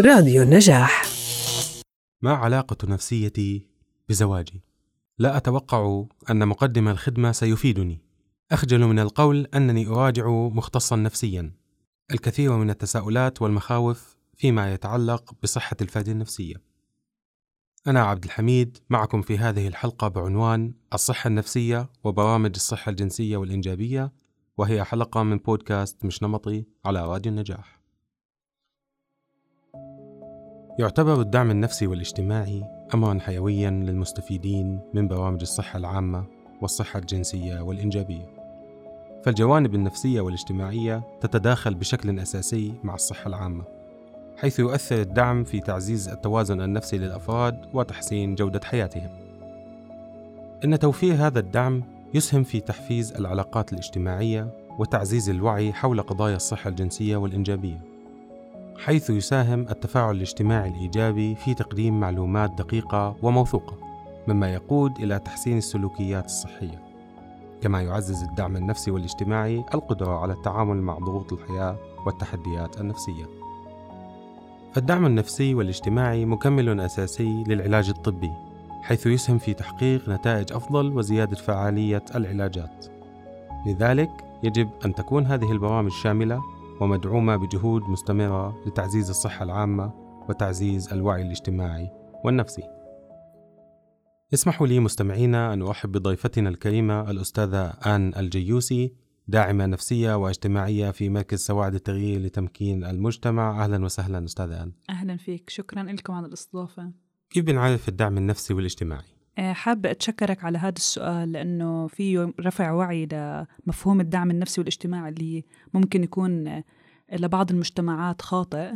راديو النجاح ما علاقة نفسيتي بزواجي؟ لا أتوقع أن مقدم الخدمة سيفيدني. أخجل من القول أنني أراجع مختصا نفسيا. الكثير من التساؤلات والمخاوف فيما يتعلق بصحة الفرد النفسية. أنا عبد الحميد معكم في هذه الحلقة بعنوان الصحة النفسية وبرامج الصحة الجنسية والإنجابية وهي حلقة من بودكاست مش نمطي على راديو النجاح. يعتبر الدعم النفسي والاجتماعي أمرا حيويا للمستفيدين من برامج الصحة العامة والصحة الجنسية والإنجابية. فالجوانب النفسية والاجتماعية تتداخل بشكل أساسي مع الصحة العامة، حيث يؤثر الدعم في تعزيز التوازن النفسي للأفراد وتحسين جودة حياتهم. إن توفير هذا الدعم يسهم في تحفيز العلاقات الاجتماعية وتعزيز الوعي حول قضايا الصحة الجنسية والإنجابية. حيث يساهم التفاعل الاجتماعي الإيجابي في تقديم معلومات دقيقة وموثوقة، مما يقود إلى تحسين السلوكيات الصحية. كما يعزز الدعم النفسي والاجتماعي القدرة على التعامل مع ضغوط الحياة والتحديات النفسية. الدعم النفسي والاجتماعي مكمل أساسي للعلاج الطبي، حيث يسهم في تحقيق نتائج أفضل وزيادة فعالية العلاجات. لذلك يجب أن تكون هذه البرامج شاملة ومدعومة بجهود مستمرة لتعزيز الصحة العامة وتعزيز الوعي الاجتماعي والنفسي. اسمحوا لي مستمعينا أن أرحب بضيفتنا الكريمة الأستاذة آن الجيوسي داعمة نفسية واجتماعية في مركز سواعد التغيير لتمكين المجتمع أهلا وسهلا أستاذة آن أهلا فيك شكرا لكم على الاستضافة كيف بنعرف الدعم النفسي والاجتماعي؟ آه، حابة أتشكرك على هذا السؤال لأنه فيه رفع وعي لمفهوم الدعم النفسي والاجتماعي اللي ممكن يكون لبعض المجتمعات خاطئ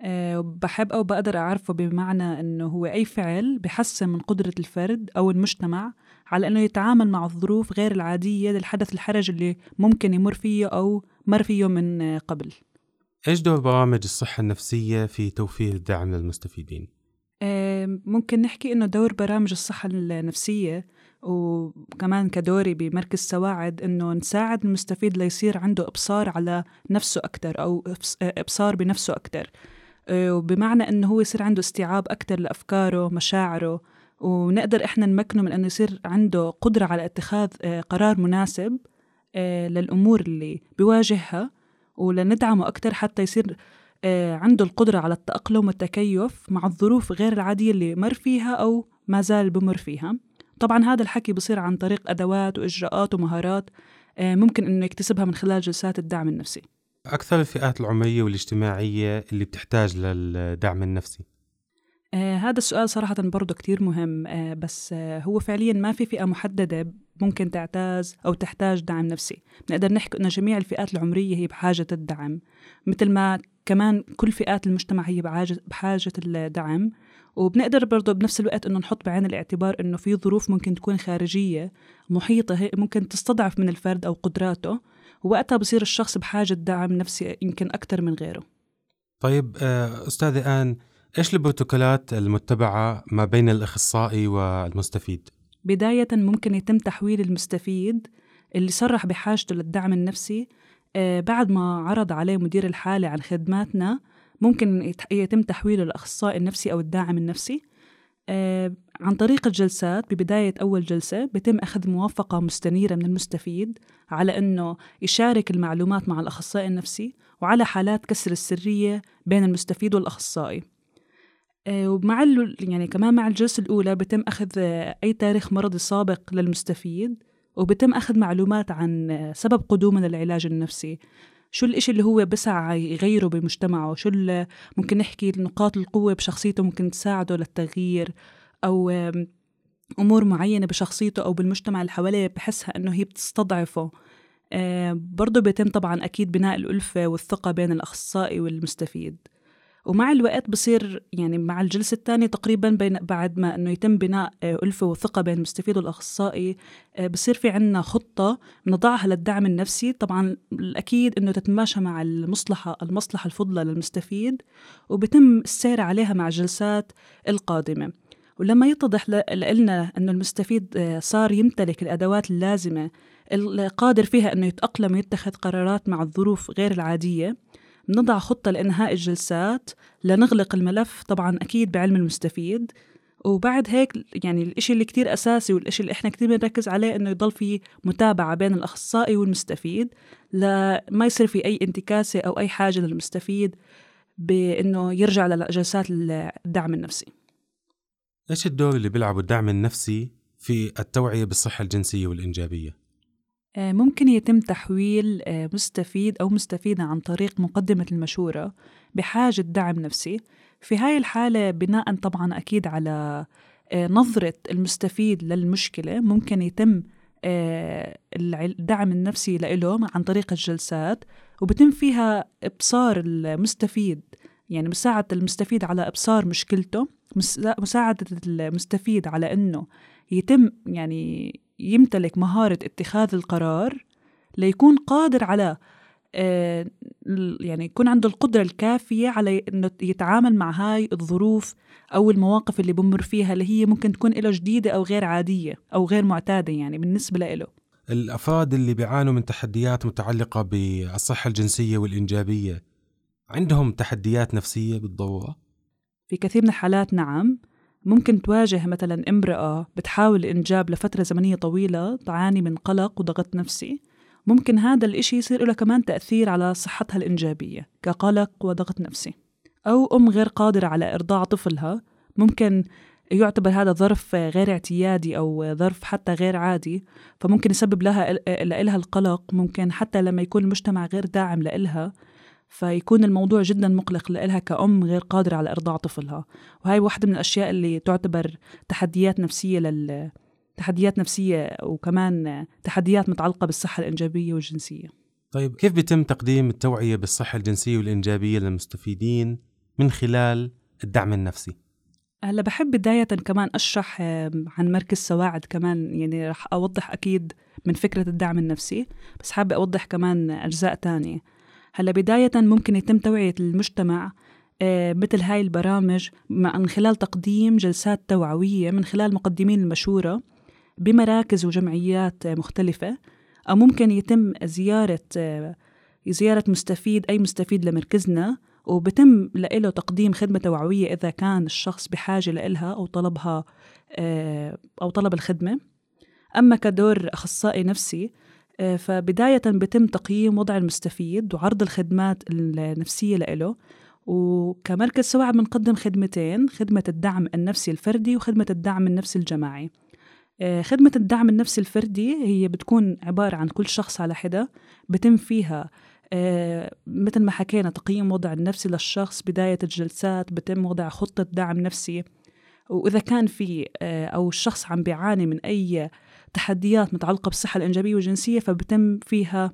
آه، بحب أو بقدر أعرفه بمعنى أنه هو أي فعل بحسن من قدرة الفرد أو المجتمع على أنه يتعامل مع الظروف غير العادية للحدث الحرج اللي ممكن يمر فيه أو مر فيه من قبل إيش دور برامج الصحة النفسية في توفير الدعم للمستفيدين؟ آه، ممكن نحكي إنه دور برامج الصحة النفسية وكمان كدوري بمركز سواعد إنه نساعد المستفيد ليصير عنده إبصار على نفسه أكتر أو إبصار بنفسه أكتر. آه، وبمعنى إنه هو يصير عنده استيعاب أكتر لأفكاره مشاعره. ونقدر إحنا نمكنه من إنه يصير عنده قدرة على اتخاذ آه، قرار مناسب للأمور اللي بيواجهها ولندعمه أكتر حتى يصير آه، عنده القدرة على التأقلم والتكيف مع الظروف غير العادية اللي مر فيها أو ما زال بمر فيها. طبعا هذا الحكي بصير عن طريق أدوات وإجراءات ومهارات آه، ممكن إنه يكتسبها من خلال جلسات الدعم النفسي. أكثر الفئات العمرية والاجتماعية اللي بتحتاج للدعم النفسي؟ آه هذا السؤال صراحة برضه كتير مهم آه بس آه هو فعليا ما في فئة محددة ممكن تعتاز أو تحتاج دعم نفسي نقدر نحكي أن جميع الفئات العمرية هي بحاجة الدعم مثل ما كمان كل فئات المجتمع هي بحاجة الدعم وبنقدر برضه بنفس الوقت إنه نحط بعين الاعتبار إنه في ظروف ممكن تكون خارجية محيطة ممكن تستضعف من الفرد أو قدراته ووقتها بصير الشخص بحاجة دعم نفسي يمكن أكثر من غيره. طيب آه، أستاذة آن إيش البروتوكولات المتبعة ما بين الأخصائي والمستفيد؟ بداية ممكن يتم تحويل المستفيد اللي صرح بحاجته للدعم النفسي آه، بعد ما عرض عليه مدير الحالة عن خدماتنا ممكن يتم تحويله للأخصائي النفسي أو الداعم النفسي. آه، عن طريق الجلسات ببداية أول جلسة بتم أخذ موافقة مستنيرة من المستفيد على أنه يشارك المعلومات مع الأخصائي النفسي وعلى حالات كسر السرية بين المستفيد والأخصائي. ومع يعني كمان مع الجلسة الأولى بتم أخذ أي تاريخ مرضي سابق للمستفيد وبتم أخذ معلومات عن سبب قدومه للعلاج النفسي. شو الإشي اللي هو بسعى يغيره بمجتمعه؟ شو ممكن نحكي نقاط القوة بشخصيته ممكن تساعده للتغيير أو أمور معينة بشخصيته أو بالمجتمع اللي حواليه بحسها إنه هي بتستضعفه. آه، برضه بيتم طبعا أكيد بناء الألفة والثقة بين الأخصائي والمستفيد. ومع الوقت بصير يعني مع الجلسة الثانية تقريبا بين بعد ما إنه يتم بناء آه، ألفة وثقة بين المستفيد والأخصائي آه، بصير في عنا خطة نضعها للدعم النفسي. طبعا الأكيد إنه تتماشى مع المصلحة المصلحة الفضلى للمستفيد وبتم السير عليها مع الجلسات القادمة. ولما يتضح لنا أنه المستفيد آه، صار يمتلك الأدوات اللازمة القادر فيها أنه يتأقلم ويتخذ قرارات مع الظروف غير العادية نضع خطة لإنهاء الجلسات لنغلق الملف طبعا أكيد بعلم المستفيد وبعد هيك يعني الإشي اللي كتير أساسي والإشي اللي إحنا كتير بنركز عليه إنه يضل في متابعة بين الأخصائي والمستفيد لما يصير في أي انتكاسة أو أي حاجة للمستفيد بإنه يرجع لجلسات الدعم النفسي إيش الدور اللي بيلعبه الدعم النفسي في التوعية بالصحة الجنسية والإنجابية؟ آه، ممكن يتم تحويل آه، مستفيد أو مستفيدة عن طريق مقدمة المشورة بحاجة دعم نفسي. في هاي الحالة بناء طبعا أكيد على آه، نظرة المستفيد للمشكلة ممكن يتم الدعم النفسي له عن طريق الجلسات وبتم فيها إبصار المستفيد يعني مساعدة المستفيد على إبصار مشكلته مساعدة المستفيد على إنه يتم يعني يمتلك مهارة اتخاذ القرار ليكون قادر على آه، يعني يكون عنده القدرة الكافية على إنه يتعامل مع هاي الظروف أو المواقف اللي بمر فيها اللي هي ممكن تكون له جديدة أو غير عادية أو غير معتادة يعني بالنسبة له الأفراد اللي بيعانوا من تحديات متعلقة بالصحة الجنسية والإنجابية عندهم تحديات نفسية بالضرورة؟ في كثير من الحالات نعم ممكن تواجه مثلا امرأة بتحاول الإنجاب لفترة زمنية طويلة تعاني من قلق وضغط نفسي. ممكن هذا الإشي يصير له كمان تأثير على صحتها الإنجابية كقلق وضغط نفسي. أو أم غير قادرة على إرضاع طفلها. ممكن يعتبر هذا ظرف غير اعتيادي أو ظرف حتى غير عادي فممكن يسبب لها لها القلق. ممكن حتى لما يكون المجتمع غير داعم لإلها فيكون الموضوع جدا مقلق لها كأم غير قادرة على إرضاع طفلها. وهي واحدة من الأشياء اللي تعتبر تحديات نفسية لل تحديات نفسية وكمان تحديات متعلقة بالصحة الإنجابية والجنسية. طيب كيف بيتم تقديم التوعية بالصحة الجنسية والإنجابية للمستفيدين من خلال الدعم النفسي؟ هلا بحب بداية كمان أشرح عن مركز سواعد كمان يعني رح أوضح أكيد من فكرة الدعم النفسي بس حابة أوضح كمان أجزاء تانية. هلا بداية ممكن يتم توعية المجتمع آه، مثل هاي البرامج من خلال تقديم جلسات توعوية من خلال مقدمين المشورة بمراكز وجمعيات مختلفة أو ممكن يتم زيارة آه، زيارة مستفيد أي مستفيد لمركزنا وبتم له تقديم خدمة توعوية إذا كان الشخص بحاجة لإلها أو طلبها آه، أو طلب الخدمة. أما كدور أخصائي نفسي فبداية بتم تقييم وضع المستفيد وعرض الخدمات النفسية له وكمركز سواعد بنقدم خدمتين خدمة الدعم النفسي الفردي وخدمة الدعم النفسي الجماعي. آه، خدمة الدعم النفسي الفردي هي بتكون عبارة عن كل شخص على حدة بتم فيها آه، مثل ما حكينا تقييم وضع النفسي للشخص بداية الجلسات بتم وضع خطة دعم نفسي. وإذا كان في أو الشخص عم بيعاني من أي تحديات متعلقة بالصحة الإنجابية والجنسية فبتم فيها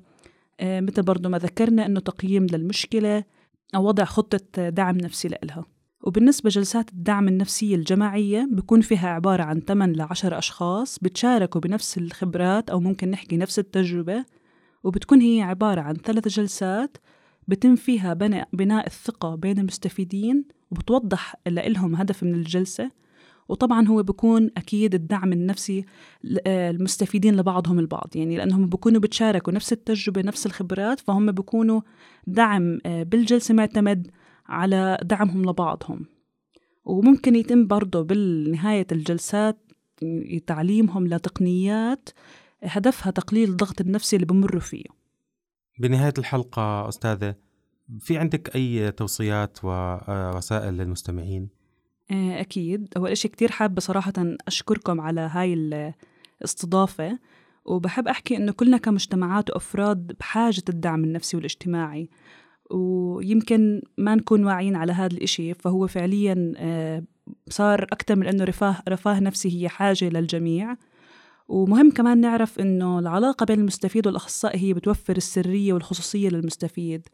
آه، مثل برضو ما ذكرنا أنه تقييم للمشكلة أو وضع خطة دعم نفسي لإلها. وبالنسبة جلسات الدعم النفسية الجماعية بكون فيها عبارة عن 8 ل 10 أشخاص بتشاركوا بنفس الخبرات أو ممكن نحكي نفس التجربة وبتكون هي عبارة عن ثلاث جلسات بتم فيها بناء الثقة بين المستفيدين وبتوضح لهم هدف من الجلسة. وطبعا هو بكون أكيد الدعم النفسي آه، المستفيدين لبعضهم البعض. يعني لأنهم بكونوا بتشاركوا نفس التجربة نفس الخبرات فهم بكونوا دعم آه، بالجلسة معتمد على دعمهم لبعضهم. وممكن يتم برضه بالنهاية الجلسات تعليمهم لتقنيات هدفها تقليل الضغط النفسي اللي بمروا فيه. بنهاية الحلقة أستاذة في عندك أي توصيات ورسائل للمستمعين؟ آه، أكيد. أول شيء كتير حابة صراحة أشكركم على هاي الاستضافة وبحب أحكي إنه كلنا كمجتمعات وأفراد بحاجة الدعم النفسي والاجتماعي ويمكن ما نكون واعيين على هذا الإشي. فهو فعليا آه، صار أكثر من إنه رفاه رفاه نفسي هي حاجة للجميع. ومهم كمان نعرف إنه العلاقة بين المستفيد والأخصائي هي بتوفر السرية والخصوصية للمستفيد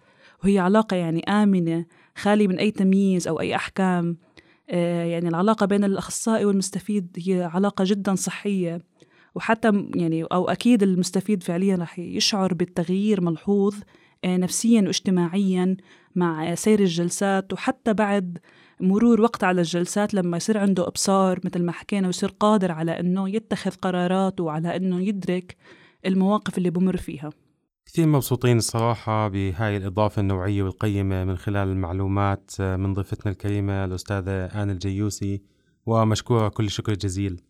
وهي علاقة يعني آمنة خالية من أي تمييز أو أي أحكام. يعني العلاقة بين الأخصائي والمستفيد هي علاقة جدا صحية. وحتى يعني أو أكيد المستفيد فعليا رح يشعر بالتغيير ملحوظ آه، نفسيا واجتماعيا مع سير الجلسات. وحتى بعد مرور وقت على الجلسات لما يصير عنده إبصار مثل ما حكينا ويصير قادر على أنه يتخذ قرارات وعلى أنه يدرك المواقف اللي بمر فيها. كثير مبسوطين الصراحة بهاي الإضافة النوعية والقيمة من خلال المعلومات من ضيفتنا الكريمة الأستاذة آن الجيوسي ومشكورة كل شكر جزيل.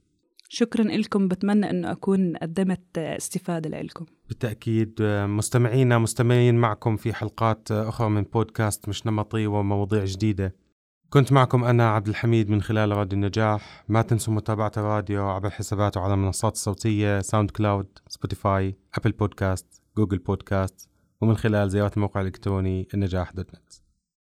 شكرا لكم بتمنى أنه أكون قدمت استفادة لكم بالتأكيد مستمعينا مستمرين معكم في حلقات أخرى من بودكاست مش نمطي ومواضيع جديدة. كنت معكم أنا عبد الحميد من خلال راديو النجاح. ما تنسوا متابعة الراديو عبر حساباته على المنصات الصوتية SoundCloud Spotify Apple Podcast. Google Podcast ومن خلال زيارة الموقع الإلكتروني النجاح dot net.